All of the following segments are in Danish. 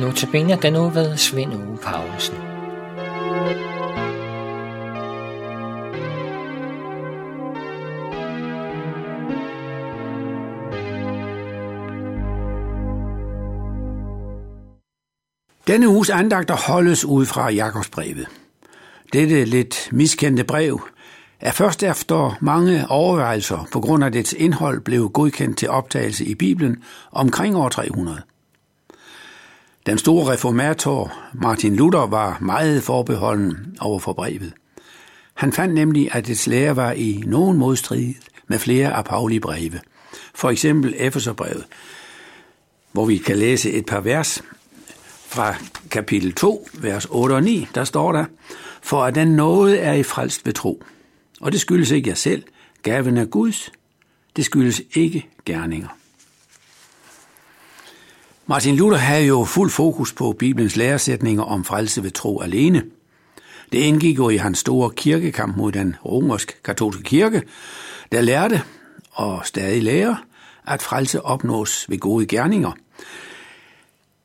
Notabene den nu ved Svend Uge Paulsen. Denne uges andagter holdes ud fra Jakobsbrevet. Dette lidt miskendte brev er først efter mange overvejelser på grund af dets indhold blev godkendt til optagelse i Bibelen omkring år 300. Den store reformator Martin Luther var meget forbeholden over for brevet. Han fandt nemlig, at dets lære var i nogen modstrid med flere af Pauli breve. For eksempel Efeserbrevet, hvor vi kan læse et par vers fra kapitel 2, vers 8 og 9, der står der, for at den nåde er i frelst ved tro. Og det skyldes ikke jer selv, gaven er Guds, det skyldes ikke gerninger. Martin Luther havde jo fuld fokus på Bibelens læresætninger om frelse ved tro alene. Det indgik jo i hans store kirkekamp mod den romersk-katolske kirke, der lærte og stadig lærer, at frelse opnås ved gode gerninger.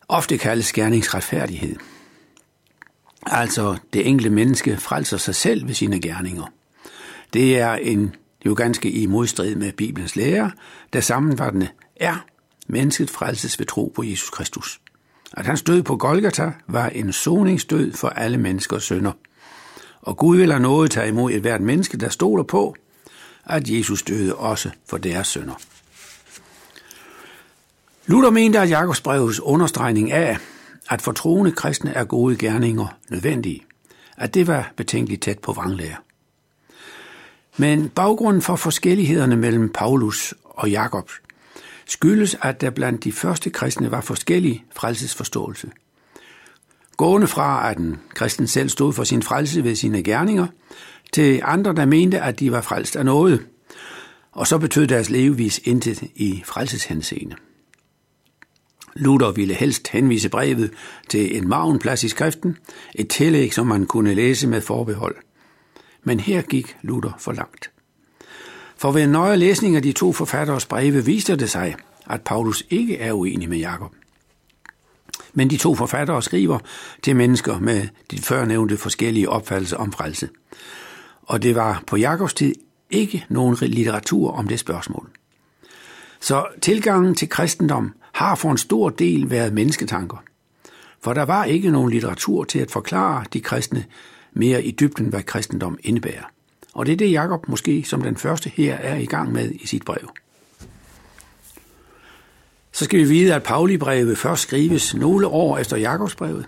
Ofte kaldes gerningsretfærdighed. Altså det enkelte menneske frelser sig selv ved sine gerninger. Det er en jo ganske i modstrid med Bibelens lære, der sammenfattende er mennesket frelses ved tro på Jesus Kristus. At hans død på Golgata var en soningsdød for alle menneskers sønder. Og Gud vil have noget tage imod et hvert menneske, der stoler på, at Jesus døde også for deres sønder. Luther mente, at Jakobsbrevets understregning af, at for troende kristne er gode gerninger nødvendige, at det var betænkeligt tæt på vranglære. Men baggrunden for forskellighederne mellem Paulus og Jakob skyldes, at der blandt de første kristne var forskellig frelsesforståelse. Gående fra, at den kristen selv stod for sin frelse ved sine gerninger, til andre, der mente, at de var frelst af noget, og så betød deres levevis intet i frelseshenseende. Luther ville helst henvise brevet til en mavenplads i skriften, et tillæg, som man kunne læse med forbehold. Men her gik Luther for langt. For ved en nøje læsning af de to forfatteres breve viste det sig, at Paulus ikke er uenig med Jakob. Men de to forfattere skriver til mennesker med de førnævnte forskellige opfattelser om frelse. Og det var på Jakobs tid ikke nogen litteratur om det spørgsmål. Så tilgangen til kristendom har for en stor del været mennesketanker. For der var ikke nogen litteratur til at forklare de kristne mere i dybden, hvad kristendom indebærer. Og det er det, Jakob måske som den første her er i gang med i sit brev. Så skal vi vide, at Pauli-brevet først skrives nogle år efter Jakobsbrevet.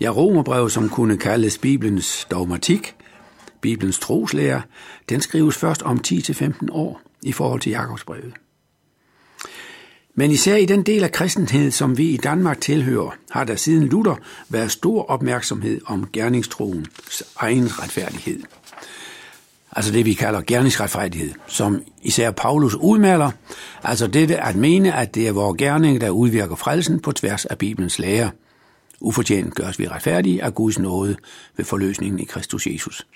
Ja, Romerbrevet, som kunne kaldes Bibelens dogmatik, Bibelens troslære, den skrives først om 10-15 år i forhold til Jakobsbrevet. Men især i den del af kristenhed, som vi i Danmark tilhører, har der siden Luther været stor opmærksomhed om gerningstroens egen retfærdighed. Altså det, vi kalder gerningsretfærdighed, som især Paulus udmaler, altså dette at mene, at det er vores gerning, der udvirker frelsen på tværs af Bibelens lære. Ufortjent gørs vi retfærdige af Guds nåde ved forløsningen i Kristus Jesus.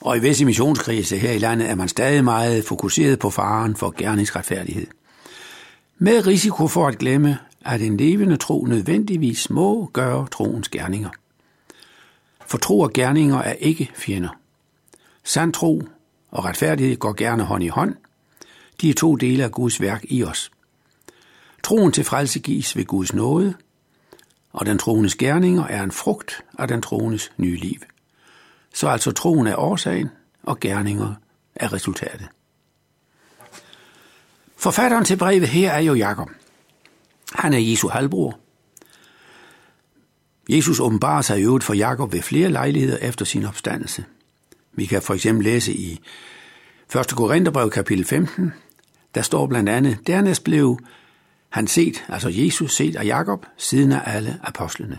Og i visse missionskrise her i landet er man stadig meget fokuseret på faren for gerningsretfærdighed – med risiko for at glemme, at en levende tro nødvendigvis må gøre troens gerninger. For tro og gerninger er ikke fjender. Sand tro og retfærdighed går gerne hånd i hånd. De er to dele af Guds værk i os. Troen til frelse gives ved Guds nåde, og den troendes gerninger er en frugt af den troendes nye liv. Så altså troen er årsagen, og gerninger er resultatet. Forfatteren til brevet her er jo Jakob. Han er Jesu halvbror. Jesus åbenbarer sig i øvrigt for Jakob ved flere lejligheder efter sin opstandelse. Vi kan for eksempel læse i 1. Korintherbrev kapitel 15, der står blandt andet, dernæst blev han set, altså Jesus set af Jakob, siden af alle apostlene.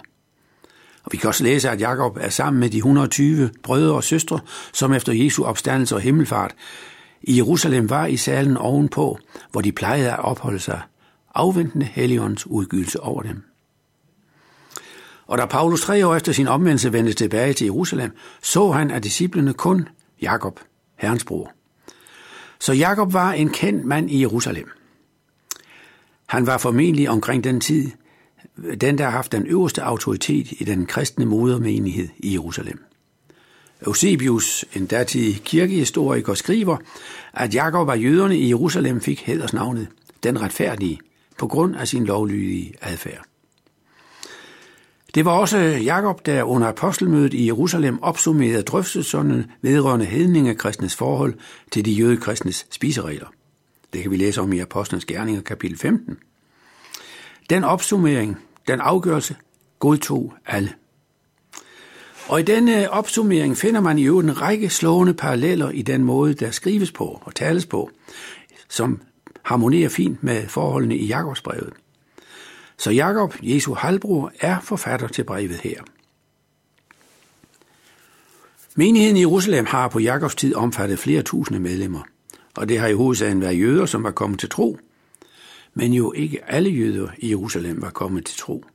Og vi kan også læse, at Jakob er sammen med de 120 brødre og søstre, som efter Jesu opstandelse og himmelfart i Jerusalem var i salen ovenpå, hvor de plejede at opholde sig, afventende Helligåndens udgivelse over dem. Og da Paulus tre år efter sin omvendelse vendte tilbage til Jerusalem, så han af disciplene kun Jakob, herrens bror. Så Jakob var en kendt mand i Jerusalem. Han var formentlig omkring den tid den, der har haft den øverste autoritet i den kristne modermenighed i Jerusalem. Eusebius, en datidig kirkehistoriker, skriver, at Jakob var jøderne i Jerusalem fik hædersnavnet den retfærdige på grund af sin lovlydige adfærd. Det var også Jakob, der under apostelmødet i Jerusalem opsummerede drøftelserne vedrørende hedninge kristnes forhold til de jødekristnes spiseregler. Det kan vi læse om i Apostlenes Gerninger kapitel 15. Den opsummering, den afgørelse, godtog alle. Og i denne opsummering finder man i øvrigt en række slående paralleller i den måde, der skrives på og tales på, som harmonerer fint med forholdene i Jakobsbrevet. Så Jakob, Jesu halvbror, er forfatter til brevet her. Menigheden i Jerusalem har på Jakobs tid omfattet flere tusinde medlemmer, og det har i hovedsagen været jøder, som var kommet til tro, men jo ikke alle jøder i Jerusalem var kommet til tro.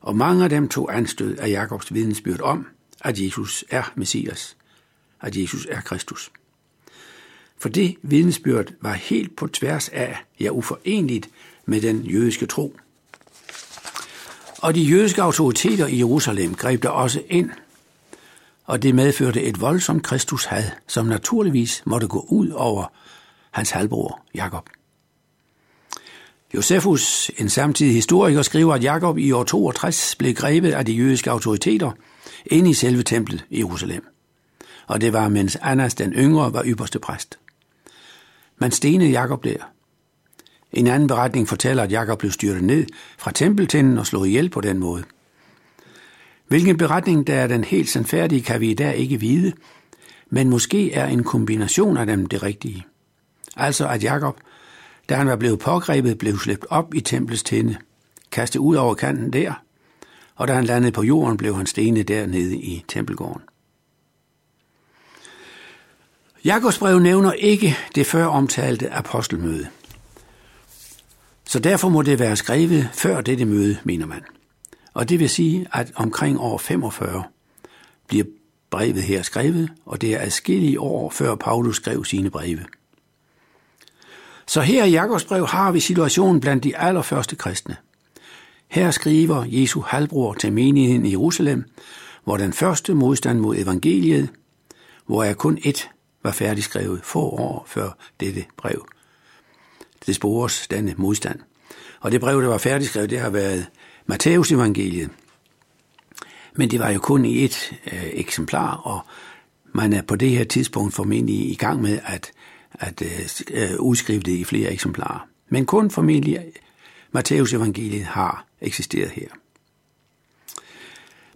Og mange af dem tog anstød af Jakobs vidensbyrd om, at Jesus er Messias, at Jesus er Kristus. For det vidensbyrd var helt på tværs af, ja uforenligt med den jødiske tro. Og de jødiske autoriteter i Jerusalem greb der også ind, og det medførte et voldsomt Kristus had, som naturligvis måtte gå ud over hans halvbror Jakob. Josefus, en samtidig historiker, skriver, at Jakob i år 62 blev grebet af de jødiske autoriteter ind i selve templet i Jerusalem. Og det var, mens Annas den yngre var ypperste præst. Man stenede Jakob der. En anden beretning fortæller, at Jakob blev styrtet ned fra tempeltinden og slået ihjel på den måde. Hvilken beretning der er den helt sandfærdige, kan vi i dag ikke vide, men måske er en kombination af dem det rigtige. Altså at Jakob da han var blevet pågrebet, blev slæbt op i templets tinde, kastet ud over kanten der, og da han landede på jorden, blev han stenet dernede i tempelgården. Jakobs brev nævner ikke det før omtalte apostelmøde. Så derfor må det være skrevet før dette møde, mener man. Og det vil sige, at omkring år 45 bliver brevet her skrevet, og det er adskillige år før Paulus skrev sine breve. Så her i Jakobs brev har vi situationen blandt de allerførste kristne. Her skriver Jesu halvbror til menigheden i Jerusalem, hvor den første modstand mod evangeliet, hvor er kun et var færdigskrevet få år før dette brev. Det spores denne modstand. Og det brev, der var færdigskrevet, det har været Matteus evangeliet. Men det var jo kun i et øh, eksemplar, og man er på det her tidspunkt formentlig i gang med at at øh, øh udskrive det i flere eksemplarer. Men kun formentlig Matteus evangeliet har eksisteret her.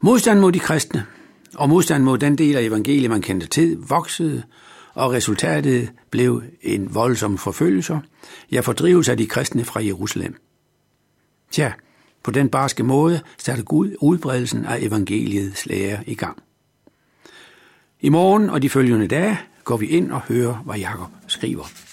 Modstand mod de kristne og modstand mod den del af evangeliet, man kendte til, voksede, og resultatet blev en voldsom forfølgelse, ja fordrivelse af de kristne fra Jerusalem. Tja, på den barske måde satte Gud udbredelsen af evangeliets lære i gang. I morgen og de følgende dage går vi ind og hører, hvad Jakob skriver.